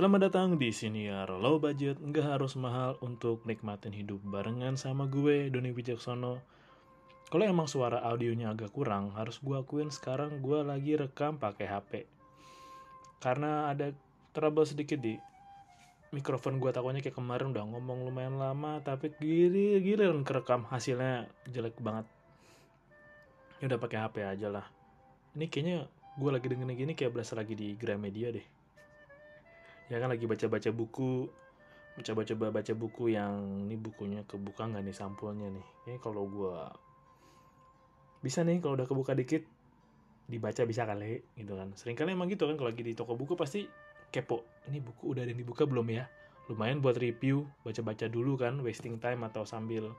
Selamat datang di Siniar Low Budget, nggak harus mahal untuk nikmatin hidup barengan sama gue, Doni Wijaksono. Kalau emang suara audionya agak kurang, harus gue akuin sekarang gue lagi rekam pakai HP. Karena ada trouble sedikit di mikrofon gue takutnya kayak kemarin udah ngomong lumayan lama, tapi gili giliran kerekam hasilnya jelek banget. Ya udah pakai HP aja lah. Ini kayaknya gue lagi dengerin gini kayak berasa lagi di Gramedia deh ya kan lagi baca-baca buku. Coba-coba baca buku yang ini bukunya kebuka nggak nih sampulnya nih? Ini kalau gue bisa nih kalau udah kebuka dikit dibaca bisa kali gitu kan. Sering kali emang gitu kan kalau lagi di toko buku pasti kepo ini buku udah ada yang dibuka belum ya? Lumayan buat review baca-baca dulu kan wasting time atau sambil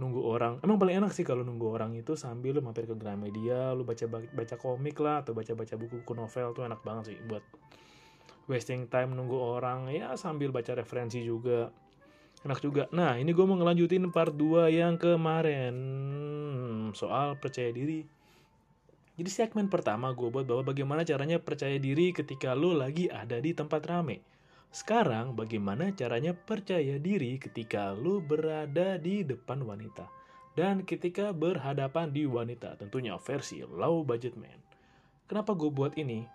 nunggu orang. Emang paling enak sih kalau nunggu orang itu sambil lu mampir ke Gramedia lu baca baca komik lah atau baca baca buku-buku novel tuh enak banget sih buat wasting time nunggu orang ya sambil baca referensi juga. Enak juga. Nah ini gue mau ngelanjutin part 2 yang kemarin. Soal percaya diri. Jadi segmen pertama gue buat bahwa bagaimana caranya percaya diri ketika lo lagi ada di tempat rame. Sekarang bagaimana caranya percaya diri ketika lo berada di depan wanita? Dan ketika berhadapan di wanita tentunya versi low budget man. Kenapa gue buat ini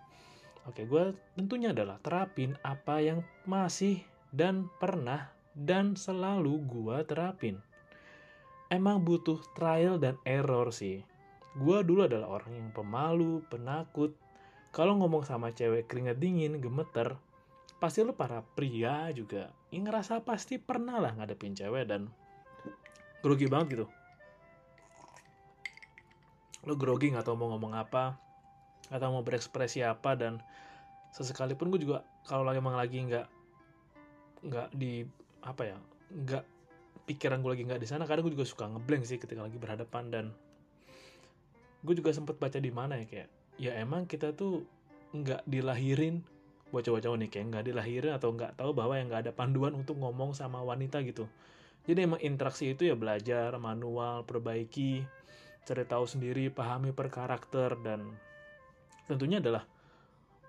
Oke, gue tentunya adalah terapin apa yang masih dan pernah dan selalu gue terapin. Emang butuh trial dan error sih. Gue dulu adalah orang yang pemalu, penakut. Kalau ngomong sama cewek keringat dingin, gemeter, pasti lo para pria juga yang ngerasa pasti pernah lah ngadepin cewek dan grogi banget gitu. Lo grogi gak tau mau ngomong apa, atau mau berekspresi apa dan sesekalipun gue juga kalau lagi emang lagi nggak nggak di apa ya nggak pikiran gue lagi nggak di sana kadang gue juga suka ngeblank sih ketika lagi berhadapan dan gue juga sempet baca di mana ya kayak ya emang kita tuh nggak dilahirin buat cowok-cowok nih kayak nggak dilahirin atau nggak tahu bahwa yang nggak ada panduan untuk ngomong sama wanita gitu. Jadi emang interaksi itu ya belajar manual perbaiki cari tahu sendiri pahami per karakter dan tentunya adalah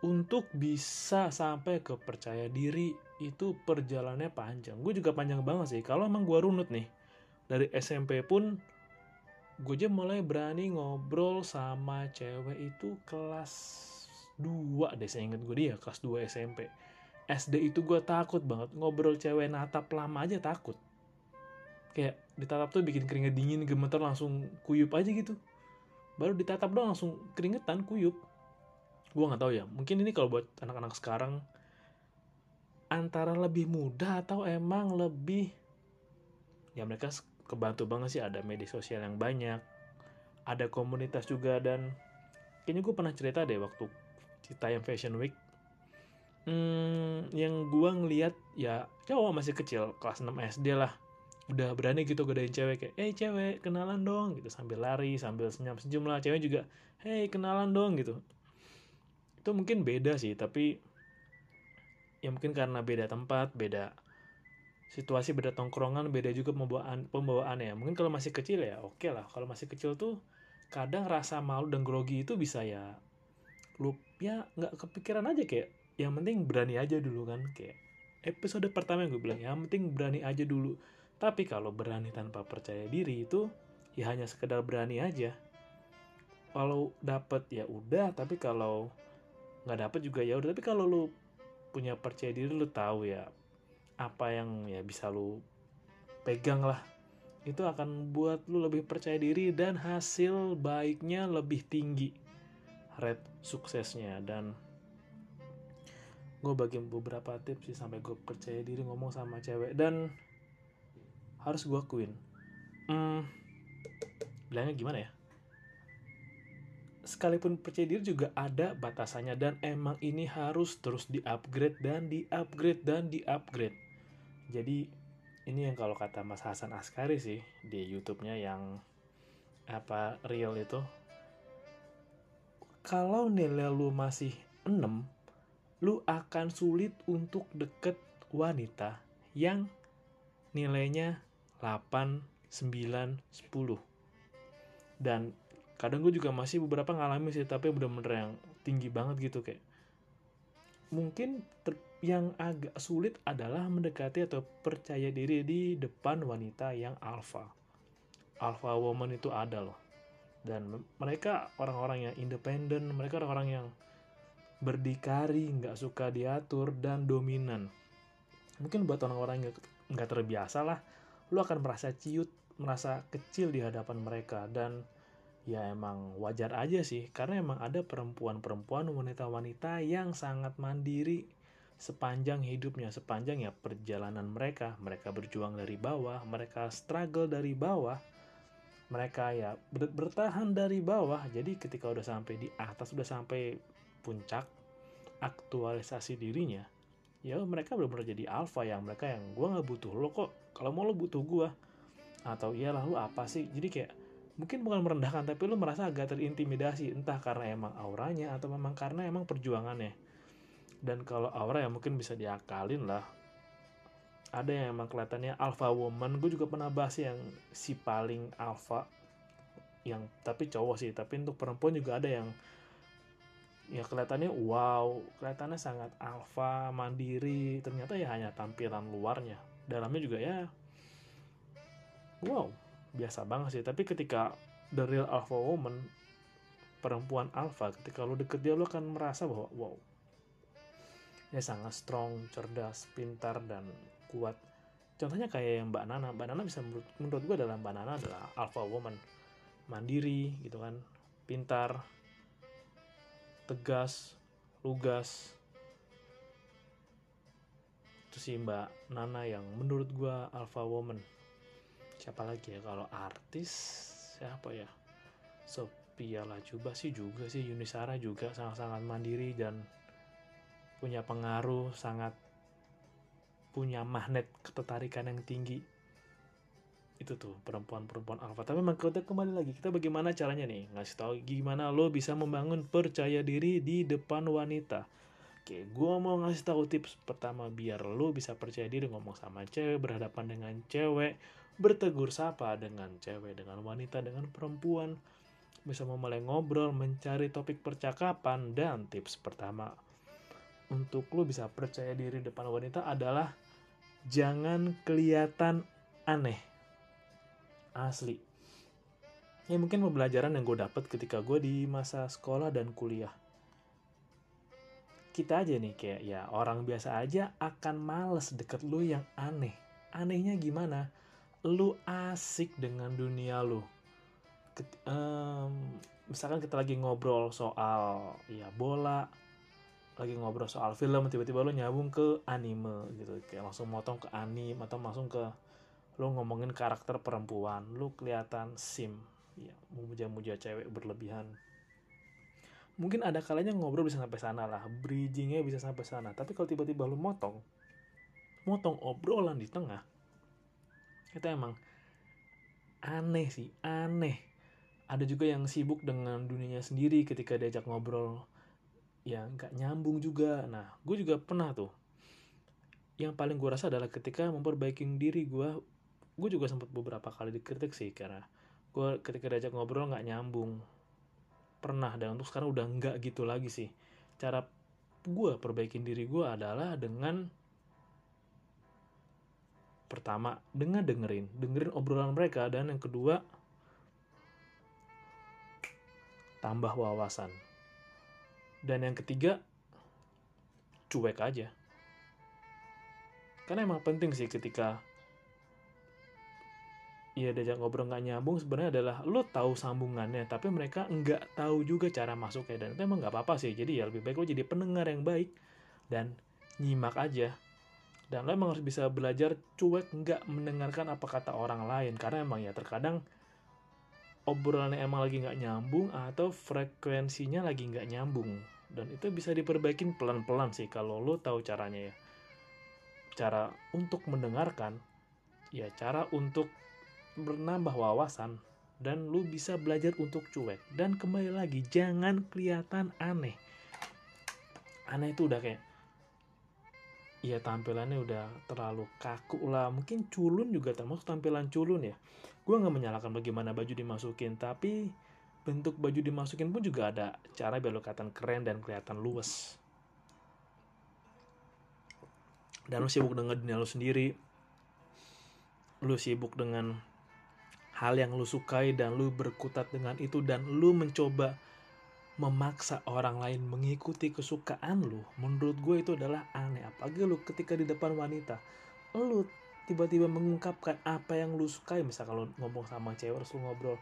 untuk bisa sampai ke percaya diri itu perjalanannya panjang. Gue juga panjang banget sih. Kalau emang gue runut nih dari SMP pun gue aja mulai berani ngobrol sama cewek itu kelas 2 deh saya inget gue dia kelas 2 SMP SD itu gue takut banget ngobrol cewek natap lama aja takut kayak ditatap tuh bikin keringet dingin gemeter langsung kuyup aja gitu baru ditatap doang langsung keringetan kuyup gue nggak tahu ya. Mungkin ini kalau buat anak-anak sekarang antara lebih mudah atau emang lebih ya mereka kebantu banget sih. Ada media sosial yang banyak ada komunitas juga dan kayaknya gue pernah cerita deh waktu cerita yang Fashion Week. Hmm, yang gue ngeliat ya cowok masih kecil kelas 6 SD lah. Udah berani gitu godain cewek kayak eh cewek kenalan dong gitu. Sambil lari sambil senyum senyum lah. Cewek juga hey kenalan dong gitu itu mungkin beda sih tapi ya mungkin karena beda tempat beda situasi beda tongkrongan beda juga pembawaan pembawaan ya. Mungkin kalau masih kecil ya oke okay lah. Kalau masih kecil tuh kadang rasa malu dan grogi itu bisa ya lu ya nggak kepikiran aja. Kayak yang penting berani aja dulu kan. Kayak episode pertama yang gue bilang yang penting berani aja dulu. Tapi kalau berani tanpa percaya diri itu ya hanya sekedar berani aja. Kalau dapet ya udah tapi kalau nggak dapet juga ya udah. Tapi kalau lu punya percaya diri lu tahu ya apa yang ya bisa lu pegang lah. Itu akan buat lu lebih percaya diri dan hasil baiknya lebih tinggi. Rate suksesnya. Dan gue bagi beberapa tips sih sampai gue percaya diri ngomong sama cewek. Dan harus gue akuin. Hmm, bilangnya gimana ya sekalipun percaya diri juga ada batasannya dan emang ini harus terus di-upgrade dan di-upgrade dan di-upgrade. Jadi ini yang kalau kata Mas Hasan Askari sih di YouTube-nya yang apa real itu kalau nilai lu masih 6 lu akan sulit untuk deket wanita yang nilainya 8, 9, 10 dan kadang gue juga masih beberapa ngalamin sih tapi bener-bener yang tinggi banget gitu kayak mungkin yang agak sulit adalah mendekati atau percaya diri di depan wanita yang alpha. Alpha woman itu ada loh. Dan mereka orang-orang yang independen mereka orang-orang yang berdikari nggak suka diatur dan dominan. Mungkin buat orang-orang yang nggak terbiasa lah lu akan merasa ciut merasa kecil di hadapan mereka. Dan ya emang wajar aja sih karena emang ada perempuan-perempuan wanita-wanita yang sangat mandiri sepanjang hidupnya sepanjang ya perjalanan mereka. Mereka berjuang dari bawah mereka struggle dari bawah mereka ya ber bertahan dari bawah. Jadi ketika udah sampai di atas udah sampai puncak aktualisasi dirinya ya mereka benar-benar jadi alpha yang mereka yang gue nggak butuh lo kok kalau mau lo butuh gue atau iyalah lo apa sih? Jadi kayak mungkin bukan merendahkan tapi lo merasa agak terintimidasi entah karena emang auranya atau memang karena emang perjuangannya. Dan kalau aura ya mungkin bisa diakalin lah. Ada yang emang kelihatannya alpha woman. Gue juga pernah bahas yang si paling alpha yang tapi cowok sih tapi untuk perempuan juga ada yang ya kelihatannya wow kelihatannya sangat alpha mandiri ternyata ya hanya tampilan luarnya. Dalamnya juga ya wow biasa banget sih. Tapi ketika the real alpha woman perempuan alpha ketika lo deket dia lo akan merasa bahwa wow ya sangat strong cerdas pintar dan kuat. Contohnya kayak yang Mbak Nana. Mbak Nana bisa menurut, menurut gue adalah Mbak Nana adalah alpha woman. Mandiri gitu kan. Pintar tegas lugas. Itu sih Mbak Nana yang menurut gue alpha woman siapa lagi ya? Kalau artis siapa ya? Sophia Lajuba sih juga sih Yunisara juga sangat-sangat mandiri dan punya pengaruh sangat punya magnet ketertarikan yang tinggi. Itu tuh perempuan-perempuan alpha. Tapi kita kembali lagi. Kita bagaimana caranya nih? Ngasih tahu gimana lo bisa membangun percaya diri di depan wanita. Oke gue mau ngasih tahu tips pertama biar lo bisa percaya diri ngomong sama cewek berhadapan dengan cewek bertegur sapa dengan cewek dengan wanita dengan perempuan. Bisa memulai ngobrol mencari topik percakapan dan tips pertama. Untuk lo bisa percaya diri depan wanita adalah jangan kelihatan aneh. Asli. Ya mungkin pembelajaran yang gue dapet ketika gue di masa sekolah dan kuliah. Kita aja nih kayak ya orang biasa aja akan males deket lu yang aneh. Anehnya gimana lu asik dengan dunia lu. Ket, um, misalkan kita lagi ngobrol soal ya bola lagi ngobrol soal film tiba-tiba lo nyambung ke anime gitu. Kayak langsung motong ke anime atau langsung ke lo ngomongin karakter perempuan lo kelihatan sim. Ya memuja-muja cewek berlebihan. Mungkin ada kalanya ngobrol bisa sampai sana lah bridgingnya bisa sampai sana. Tapi kalau tiba-tiba lo motong motong obrolan di tengah itu emang aneh sih aneh. Ada juga yang sibuk dengan dunianya sendiri ketika diajak ngobrol. Ya nggak nyambung juga. Nah gue juga pernah tuh. Yang paling gue rasa adalah ketika memperbaiki diri gue gue juga sempat beberapa kali dikritik sih karena gue ketika diajak ngobrol nggak nyambung. Pernah dan untuk sekarang udah nggak gitu lagi sih. Cara gue perbaikin diri gue adalah dengan pertama dengan dengerin. Dengerin obrolan mereka dan yang kedua tambah wawasan. Dan yang ketiga, cuek aja. Karena emang penting sih ketika ya diajak ngobrol nggak nyambung sebenarnya adalah lo tahu sambungannya tapi mereka nggak tahu juga cara masuknya. Dan itu emang nggak apa-apa sih. Jadi ya lebih baik lo jadi pendengar yang baik dan nyimak aja dan lo emang harus bisa belajar cuek nggak mendengarkan apa kata orang lain. Karena emang ya terkadang obrolannya emang lagi nggak nyambung atau frekuensinya lagi nggak nyambung. Dan itu bisa diperbaikin pelan-pelan sih kalau lo tahu caranya ya. Cara untuk mendengarkan ya cara untuk bernambah wawasan dan lu bisa belajar untuk cuek. Dan kembali lagi jangan kelihatan aneh. Aneh itu udah kayak ya tampilannya udah terlalu kaku lah. Mungkin culun juga termasuk tampilan culun ya. Gue nggak menyalahkan bagaimana baju dimasukin tapi bentuk baju dimasukin pun juga ada cara biar lo kelihatan keren dan kelihatan luwes. Dan lu sibuk dengan dunia lu sendiri. Lu sibuk dengan hal yang lu sukai dan lu berkutat dengan itu dan lu mencoba memaksa orang lain mengikuti kesukaan lu menurut gue itu adalah aneh. Apalagi lu ketika di depan wanita lu tiba-tiba mengungkapkan apa yang lu sukai. Misal kalau ngomong sama cewek terus lu ngobrol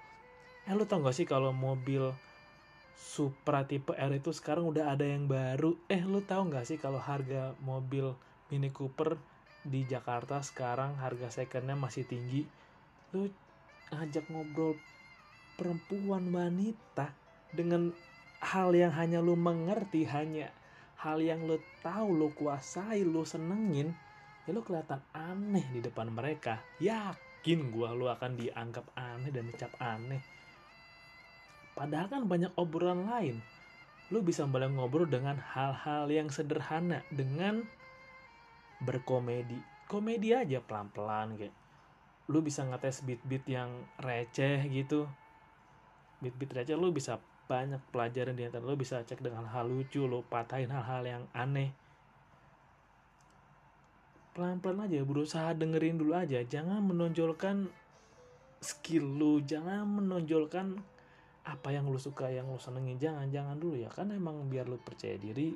eh lu tau gak sih kalau mobil Supra tipe R itu sekarang udah ada yang baru? Eh lu tau gak sih kalau harga mobil Mini Cooper di Jakarta sekarang harga secondnya masih tinggi? Lu ngajak ngobrol perempuan wanita dengan hal yang hanya lu mengerti hanya hal yang lu tahu lu kuasai lu senengin ya lu kelihatan aneh di depan mereka. Yakin gua lu akan dianggap aneh dan dicap aneh. Padahal kan banyak obrolan lain. Lu bisa mulai ngobrol dengan hal-hal yang sederhana dengan berkomedi. Komedi aja pelan-pelan kayak lu bisa ngetes beat-beat yang receh gitu. Beat-beat receh lu bisa banyak pelajaran di internet lo bisa cek dengan hal lucu lo patahin hal-hal yang aneh. Pelan-pelan aja berusaha dengerin dulu aja. Jangan menonjolkan skill lu jangan menonjolkan apa yang lu suka yang lu senengin. Jangan jangan dulu ya kan emang biar lu percaya diri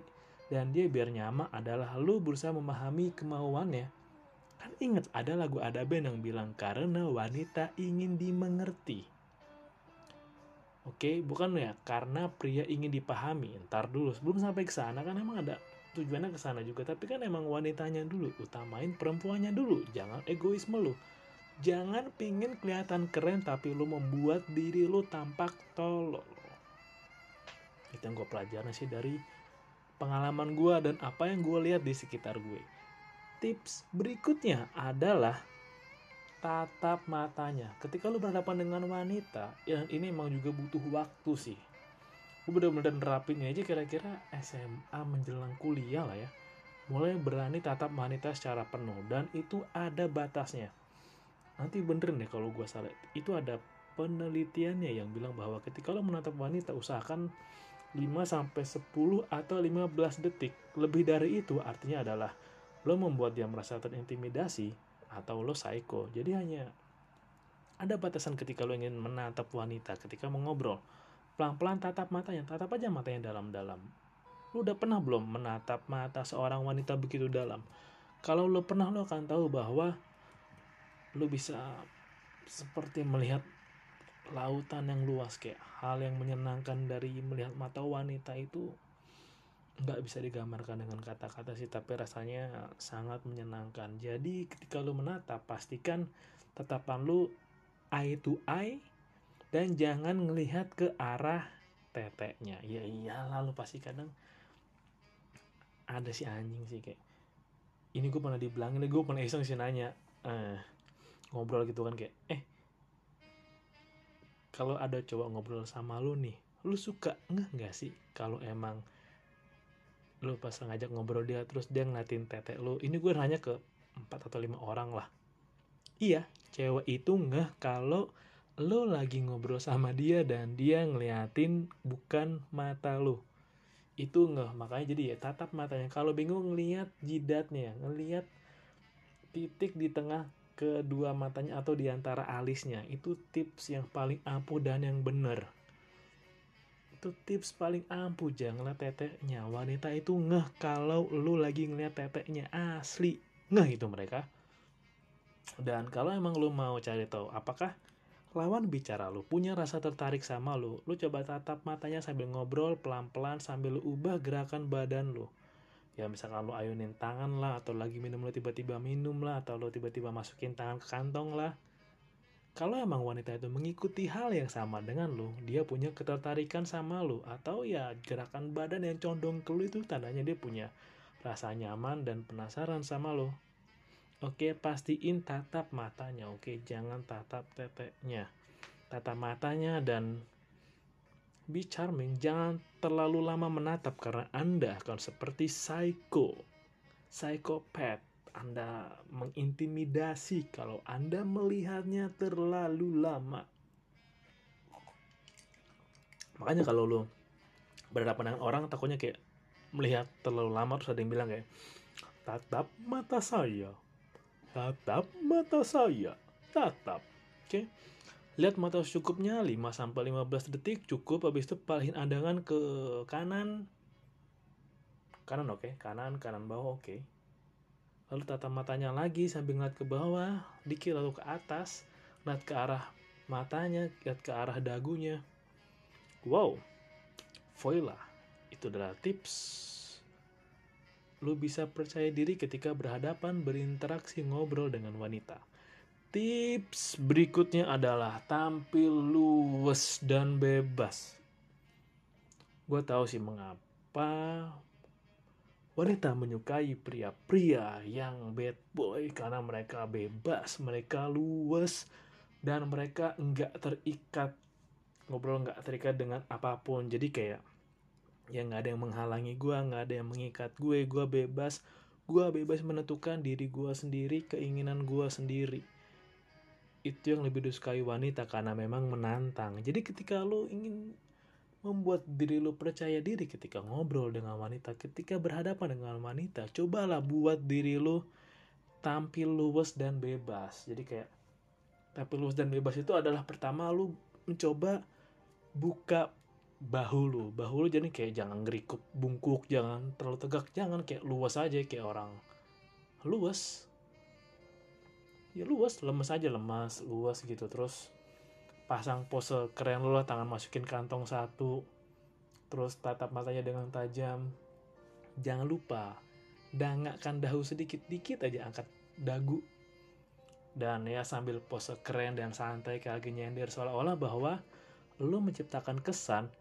dan dia biar nyaman adalah lu berusaha memahami kemauannya. Kan inget ada lagu ada band yang bilang karena wanita ingin dimengerti Oke, bukan ya karena pria ingin dipahami. Ntar dulu sebelum sampai ke sana kan emang ada tujuannya ke sana juga, tapi kan emang wanitanya dulu, utamain perempuannya dulu. Jangan egoisme lu. Jangan pingin kelihatan keren tapi lu membuat diri lu tampak tolol. Itu yang gue pelajarin sih dari pengalaman gue dan apa yang gue lihat di sekitar gue. Tips berikutnya adalah tatap matanya. Ketika lu berhadapan dengan wanita, ya ini emang juga butuh waktu sih. Gue bener-bener nerapinnya aja kira-kira SMA menjelang kuliah lah ya. Mulai berani tatap wanita secara penuh dan itu ada batasnya. Nanti bener deh kalau gue salah. Itu ada penelitiannya yang bilang bahwa ketika lo menatap wanita usahakan 5 sampai 10 atau 15 detik. Lebih dari itu artinya adalah lo membuat dia merasa terintimidasi atau lo psycho. Jadi hanya ada batasan ketika lo ingin menatap wanita, ketika mengobrol. Pelan-pelan tatap matanya, tatap aja matanya dalam-dalam. Lo udah pernah belum menatap mata seorang wanita begitu dalam? Kalau lo pernah, lo akan tahu bahwa lo bisa seperti melihat lautan yang luas kayak hal yang menyenangkan dari melihat mata wanita itu nggak bisa digambarkan dengan kata-kata sih tapi rasanya sangat menyenangkan. Jadi ketika lu menatap pastikan tatapan lu eye to eye dan jangan ngelihat ke arah teteknya. Ya iyalah lu pasti kadang ada si anjing sih kayak ini gue pernah dibilangin gue pernah iseng sih nanya. Eh, ngobrol gitu kan kayak eh kalau ada coba ngobrol sama lu nih lu suka nggak sih kalau emang lu pas ngajak ngobrol dia terus dia ngeliatin tete lu ini gue nanya ke empat atau lima orang lah. Iya cewek itu nggak kalau lo lagi ngobrol sama dia dan dia ngeliatin bukan mata lo itu nggak makanya jadi ya tatap matanya. Kalau bingung ngeliat jidatnya ngeliat titik di tengah kedua matanya atau di antara alisnya itu tips yang paling ampuh dan yang benar itu tips paling ampuh jangan lihat teteknya. Wanita itu ngeh kalau lu lagi ngeliat teteknya asli. Ngeh itu mereka. Dan kalau emang lu mau cari tahu apakah lawan bicara lu punya rasa tertarik sama lu lu coba tatap matanya sambil ngobrol pelan-pelan sambil lu ubah gerakan badan lu. Ya misalkan lu ayunin tangan lah atau lagi minum lu tiba-tiba minum lah atau lu tiba-tiba masukin tangan ke kantong lah kalau emang wanita itu mengikuti hal yang sama dengan lo, dia punya ketertarikan sama lo, atau ya gerakan badan yang condong ke lo itu tandanya dia punya rasa nyaman dan penasaran sama lo. Oke, pastiin tatap matanya. Oke, jangan tatap teteknya. Tatap matanya dan be charming. Jangan terlalu lama menatap karena Anda akan seperti psycho, psychopath anda mengintimidasi kalau Anda melihatnya terlalu lama. Makanya kalau lo berhadapan dengan orang takutnya kayak melihat terlalu lama terus ada yang bilang kayak tatap mata saya tatap mata saya tatap oke okay? lihat mata secukupnya 5 sampai 15 detik cukup habis itu palihin andangan ke kanan kanan oke okay. kanan kanan bawah oke. Lalu tatap matanya lagi sambil ngeliat ke bawah dikit lalu ke atas ngeliat ke arah matanya lihat ke arah dagunya. Wow voila itu adalah tips. Lu bisa percaya diri ketika berhadapan berinteraksi ngobrol dengan wanita. Tips berikutnya adalah tampil luwes dan bebas. Gue tahu sih mengapa wanita menyukai pria-pria yang bad boy karena mereka bebas, mereka luwes, dan mereka nggak terikat ngobrol nggak terikat dengan apa pun. Jadi kayak ya nggak ada yang menghalangi gue, nggak ada yang mengikat gue, gue bebas, gue bebas menentukan diri gue sendiri, keinginan gue sendiri itu yang lebih disukai wanita karena memang menantang. Jadi ketika lo ingin membuat diri lo percaya diri ketika ngobrol dengan wanita, ketika berhadapan dengan wanita, cobalah buat diri lo tampil luwes dan bebas. Jadi kayak tampil luwes dan bebas itu adalah pertama lo mencoba buka bahu lu. Bahu lu jadi kayak jangan ngerikup bungkuk, jangan terlalu tegak, jangan kayak luas aja kayak orang luas ya luas lemes aja lemas luas gitu terus pasang pose keren lu lah tangan masukin kantong satu terus tatap matanya dengan tajam. Jangan lupa dangakkan dahu sedikit dikit aja angkat dagu. Dan ya sambil pose keren dan santai kayak lagi nyender seolah-olah bahwa lu menciptakan kesan.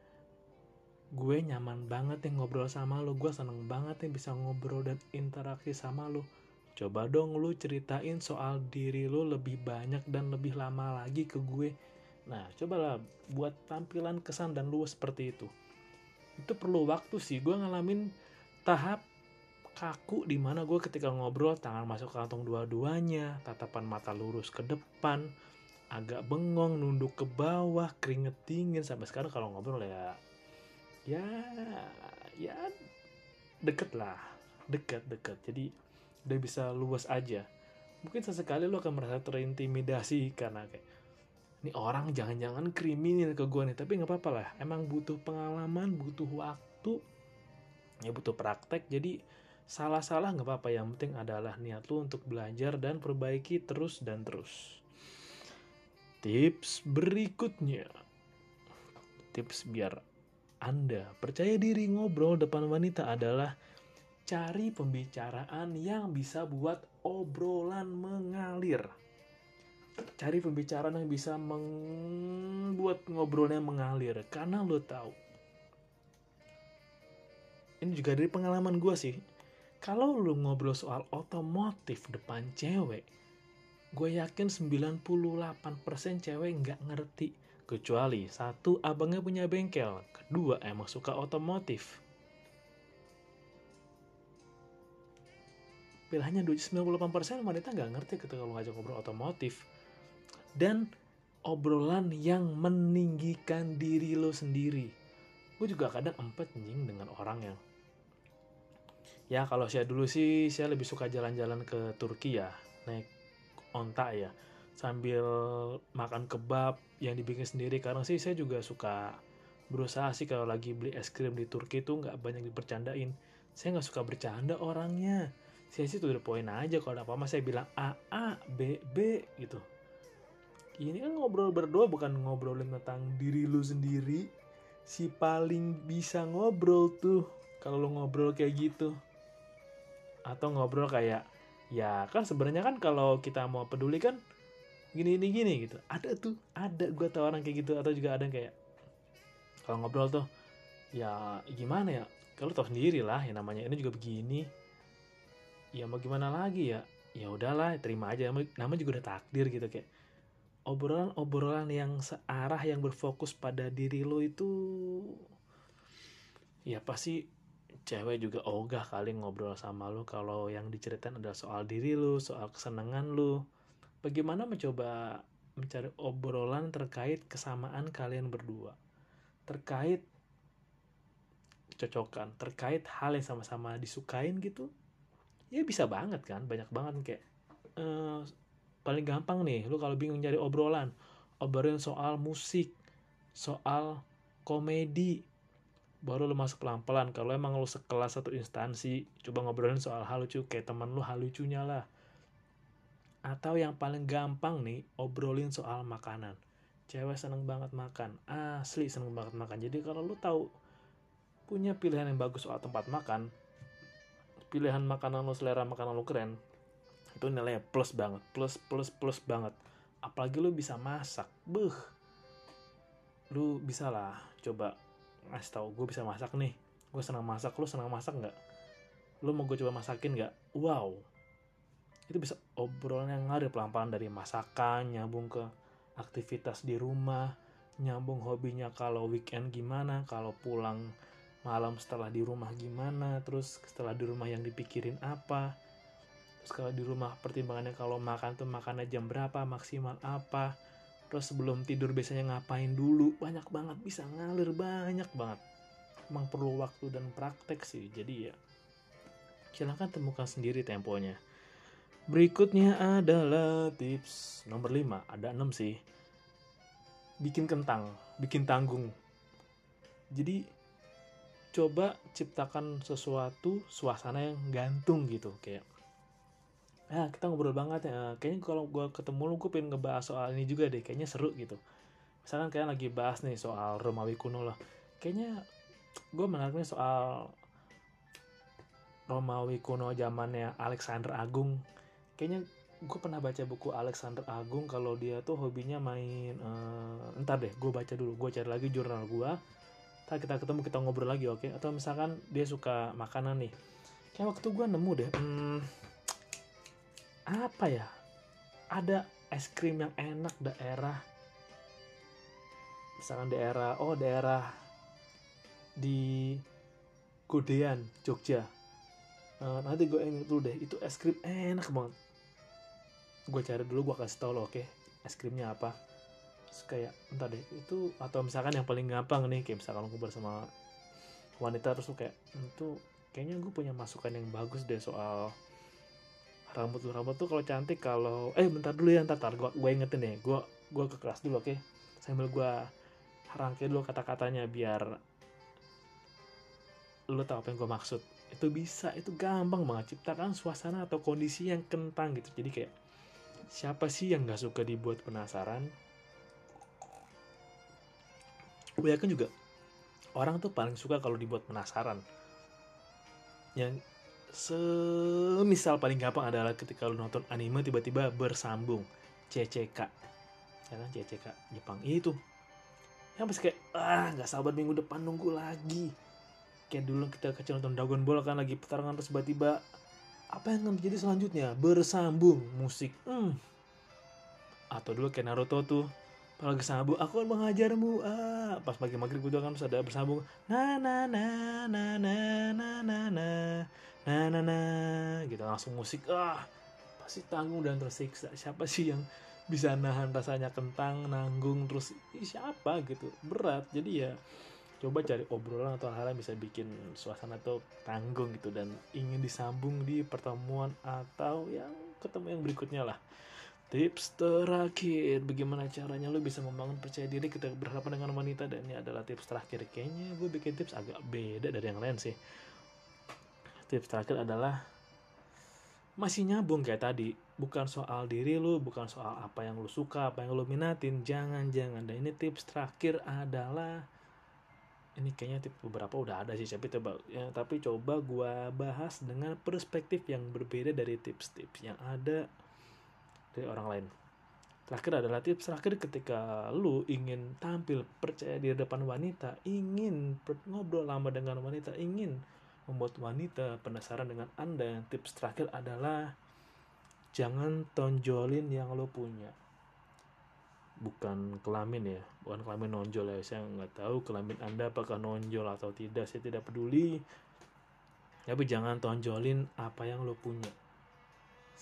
Gue nyaman banget yang ngobrol sama lo gue seneng banget yang bisa ngobrol dan interaksi sama lo Coba dong lu ceritain soal diri lu lebih banyak dan lebih lama lagi ke gue. Nah, cobalah buat tampilan kesan dan luas seperti itu. Itu perlu waktu sih. Gue ngalamin tahap kaku di mana gue ketika ngobrol tangan masuk ke kantong dua-duanya, tatapan mata lurus ke depan, agak bengong, nunduk ke bawah, keringet dingin sampai sekarang kalau ngobrol ya ya ya deket lah deket deket jadi udah bisa luas aja mungkin sesekali lo akan merasa terintimidasi karena kayak ini orang jangan-jangan kriminal ke gue nih tapi nggak apa-apa lah. Emang butuh pengalaman butuh waktu. Ya butuh praktek. Jadi salah-salah nggak apa-apa. Yang penting adalah niat lo untuk belajar dan perbaiki terus dan terus. Tips berikutnya. Tips biar anda percaya diri ngobrol depan wanita adalah cari pembicaraan yang bisa buat obrolan mengalir. Cari pembicaraan yang bisa membuat ngobrolnya mengalir. Karena lo tahu. Ini juga dari pengalaman gue sih. Kalau lo ngobrol soal otomotif depan cewek, gue yakin 98% cewek nggak ngerti. Kecuali satu, abangnya punya bengkel. Kedua, emang suka otomotif pilihannya 98% wanita nggak ngerti ketika lo ngajak ngobrol otomotif dan obrolan yang meninggikan diri lo sendiri. Gue juga kadang empet nying dengan orang yang ya kalau saya dulu sih saya lebih suka jalan-jalan ke Turki ya naik onta ya sambil makan kebab yang dibikin sendiri. Karena sih saya juga suka berusaha sih kalau lagi beli es krim di Turki itu nggak banyak dipercandain. Saya nggak suka bercanda orangnya. Saya sih tuh poin aja kalau apa-apa saya bilang A A B B gitu ini kan ngobrol berdua bukan ngobrolin tentang diri lu sendiri. Si paling bisa ngobrol tuh kalau lu ngobrol kayak gitu. Atau ngobrol kayak ya kan sebenarnya kan kalau kita mau peduli kan gini gini gini gitu. Ada tuh ada. Gue tau orang kayak gitu atau juga ada yang kayak kalau ngobrol tuh ya gimana ya? Kalau tau sendiri lah yang namanya ini juga begini. Ya mau gimana lagi ya? Ya udahlah terima aja. Nama juga udah takdir gitu kayak obrolan-obrolan yang searah yang berfokus pada diri lo itu ya pasti cewek juga ogah kali ngobrol sama lo kalau yang diceritain adalah soal diri lo soal kesenangan lo bagaimana mencoba mencari obrolan terkait kesamaan kalian berdua? Terkait cocokan terkait hal yang sama-sama disukain gitu? Ya bisa banget kan banyak banget kayak eh, paling gampang nih lu kalau bingung nyari obrolan obrolin soal musik soal komedi baru lu masuk pelan-pelan. Kalau emang lu sekelas satu instansi coba ngobrolin soal hal lucu kayak teman lu hal lucunya lah. Atau yang paling gampang nih obrolin soal makanan. Cewek seneng banget makan asli seneng banget makan. Jadi kalau lu tahu punya pilihan yang bagus soal tempat makan pilihan makanan lo selera makanan lo keren itu nilainya plus banget plus plus plus banget. Apalagi lo bisa masak. Beh lu bisa lah coba ngasih tau gue bisa masak nih. Gue senang masak. Lo senang masak nggak? Lo mau gue coba masakin nggak? Wow. Itu bisa obrolan yang ngalir pelan-pelan dari masakan nyambung ke aktivitas di rumah nyambung hobinya kalau weekend gimana kalau pulang malam setelah di rumah gimana terus setelah di rumah yang dipikirin apa terus kalau di rumah pertimbangannya kalau makan tuh makannya jam berapa maksimal apa. Terus sebelum tidur biasanya ngapain dulu? Banyak banget bisa ngalir banyak banget. Emang perlu waktu dan praktek sih jadi ya silahkan temukan sendiri temponya. Berikutnya adalah tips nomor 5 ada 6 sih. Bikin kentang bikin tanggung. Jadi coba ciptakan sesuatu suasana yang gantung gitu kayak ah kita ngobrol banget ya. Kayaknya kalau gue ketemu lu gue pengen ngebahas soal ini juga deh. Kayaknya seru gitu. Misalkan kayak lagi bahas nih soal Romawi kuno lah. Kayaknya gue menarik nih soal Romawi kuno zamannya Alexander Agung. Kayaknya gue pernah baca buku Alexander Agung. Kalau dia tuh hobinya main uh, entar deh gue baca dulu. Gue cari lagi jurnal gue Ntar kita ketemu kita ngobrol lagi oke? Okay? atau misalkan dia suka makanan nih. Kayak waktu gue nemu deh hmm, apa ya? Ada es krim yang enak daerah. Misalkan daerah oh daerah di Kudean Jogja. Uh, nanti gue inget dulu deh itu es krim enak banget. Gue cari dulu gue kasih tau lo oke okay? es krimnya apa. Terus kayak entar deh itu atau misalkan yang paling gampang nih kayak misalkan aku bersama wanita terus kayak itu kayaknya gue punya masukan yang bagus deh soal rambut rambut tuh kalau cantik kalau eh bentar dulu ya ntar, ntar gue gue ingetin deh gue gue ke kelas dulu oke? Okay? sambil gue rangkai dulu kata-katanya biar lu tahu apa yang gue maksud. Itu bisa itu gampang banget ciptakan suasana atau kondisi yang kentang gitu. Jadi kayak siapa sih yang nggak suka dibuat penasaran? Gue yakin juga orang tuh paling suka kalau dibuat penasaran. Yang semisal paling gampang adalah ketika lu nonton anime tiba-tiba bersambung. CCK ya kan? CCK Jepang. Itu. Yang pasti kayak ah nggak sabar minggu depan nunggu lagi. Kayak dulu kita kecil nonton Dragon Ball kan lagi pertarungan terus tiba-tiba apa yang akan terjadi selanjutnya? Bersambung musik. Hmm. atau dulu kayak Naruto tuh kalau lagi sambung aku akan mengajarmu. Ah pas pagi maghrib itu kan terus ada bersambung. Na na na na na na na na na na na gitu. Langsung musik ah pasti tanggung dan tersiksa. Siapa sih yang bisa nahan rasanya kentang nanggung terus siapa? Gitu. Berat. Jadi ya coba cari obrolan atau hal yang bisa bikin suasana tuh tanggung gitu dan ingin disambung di pertemuan atau yang ketemu yang berikutnya lah. Tips terakhir, bagaimana caranya lo bisa membangun percaya diri kita berhadapan dengan wanita? Dan ini adalah tips terakhir. Kayaknya gue bikin tips agak beda dari yang lain sih. Tips terakhir adalah masih nyambung kayak tadi. Bukan soal diri lo, bukan soal apa yang lo suka, apa yang lo minatin. Jangan-jangan. Dan ini tips terakhir adalah ini kayaknya tips beberapa udah ada sih tapi coba ya, tapi coba gue bahas dengan perspektif yang berbeda dari tips-tips yang ada dari orang lain. Terakhir adalah tips terakhir ketika lu ingin tampil percaya di depan wanita, ingin ngobrol lama dengan wanita, ingin membuat wanita penasaran dengan Anda. Tips terakhir adalah jangan tonjolin yang lo punya. Bukan kelamin ya, bukan kelamin nonjol ya. Saya nggak tahu kelamin Anda apakah nonjol atau tidak, saya tidak peduli. Tapi jangan tonjolin apa yang lo punya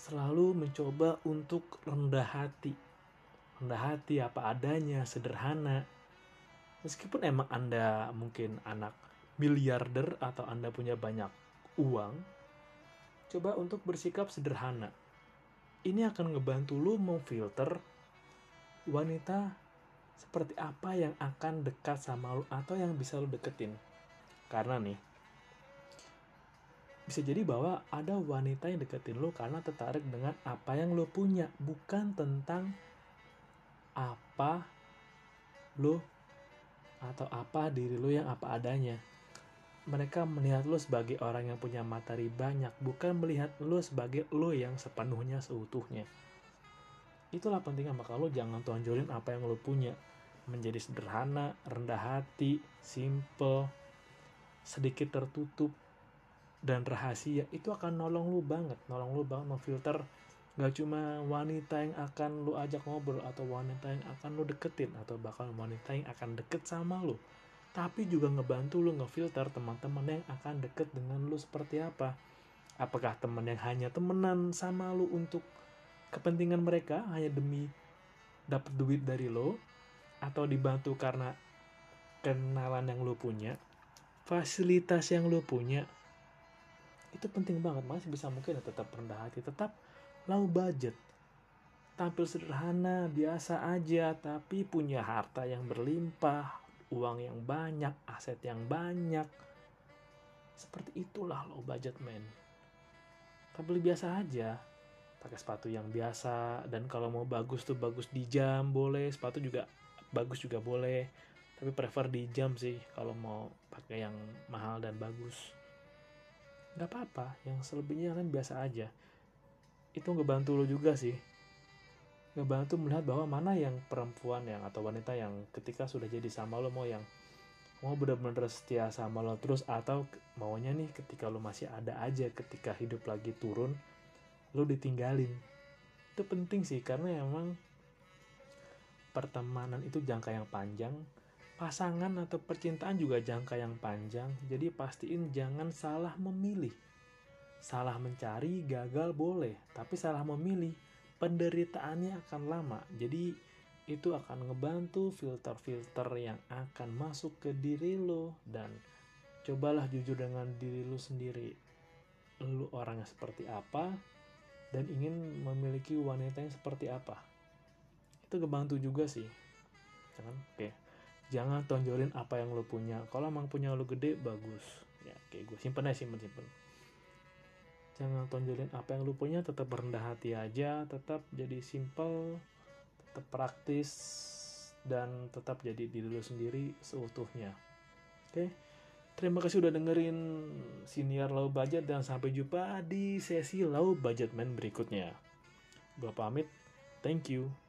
selalu mencoba untuk rendah hati. Rendah hati apa adanya, sederhana. Meskipun emang Anda mungkin anak miliarder atau Anda punya banyak uang, coba untuk bersikap sederhana. Ini akan ngebantu lu memfilter wanita seperti apa yang akan dekat sama lu atau yang bisa lu deketin. Karena nih bisa jadi bahwa ada wanita yang deketin lo karena tertarik dengan apa yang lo punya bukan tentang apa lo atau apa diri lo yang apa adanya mereka melihat lo sebagai orang yang punya materi banyak bukan melihat lo sebagai lo yang sepenuhnya seutuhnya. Itulah pentingnya maka lo jangan tonjolin apa yang lo punya. Menjadi sederhana rendah hati simple sedikit tertutup dan rahasia itu akan nolong lu banget. Nolong lu banget memfilter gak cuma wanita yang akan lu ajak ngobrol atau wanita yang akan lu deketin atau bahkan wanita yang akan deket sama lu tapi juga ngebantu lu ngefilter teman-teman yang akan deket dengan lu seperti apa. Apakah teman yang hanya temenan sama lu untuk kepentingan mereka hanya demi dapat duit dari lo? Atau dibantu karena kenalan yang lo punya? Fasilitas yang lo punya? Itu penting banget masih bisa mungkin ya tetap rendah hati tetap low budget. Tampil sederhana biasa aja tapi punya harta yang berlimpah uang yang banyak aset yang banyak. Seperti itulah low budget man. Tampil biasa aja. Pakai sepatu yang biasa. Dan kalau mau bagus tuh bagus di jam boleh. Sepatu juga bagus juga boleh. Tapi prefer di jam sih kalau mau pakai yang mahal dan bagus. Nggak apa-apa. Yang selebihnya kan biasa aja. Itu ngebantu lo juga sih ngebantu melihat bahwa mana yang perempuan yang atau wanita yang ketika sudah jadi sama lo mau yang mau bener-bener setia sama lo terus atau maunya nih ketika lo masih ada aja ketika hidup lagi turun lo ditinggalin. Itu penting sih karena emang pertemanan itu jangka yang panjang pasangan atau percintaan juga jangka yang panjang, jadi pastiin jangan salah memilih. Salah mencari, gagal boleh, tapi salah memilih, penderitaannya akan lama. Jadi itu akan ngebantu filter-filter yang akan masuk ke diri lo dan cobalah jujur dengan diri lo sendiri. Lo orangnya seperti apa dan ingin memiliki wanita yang seperti apa. Itu ngebantu juga sih. Jangan, oke. Okay jangan tonjolin apa yang lo punya kalau emang punya lo gede bagus ya kayak gue simpen aja simpen simpen jangan tonjolin apa yang lo punya tetap rendah hati aja tetap jadi simple tetap praktis dan tetap jadi diri lo sendiri seutuhnya. Oke? Terima kasih udah dengerin senior low budget dan sampai jumpa di sesi low budget man berikutnya. Gue pamit. Thank you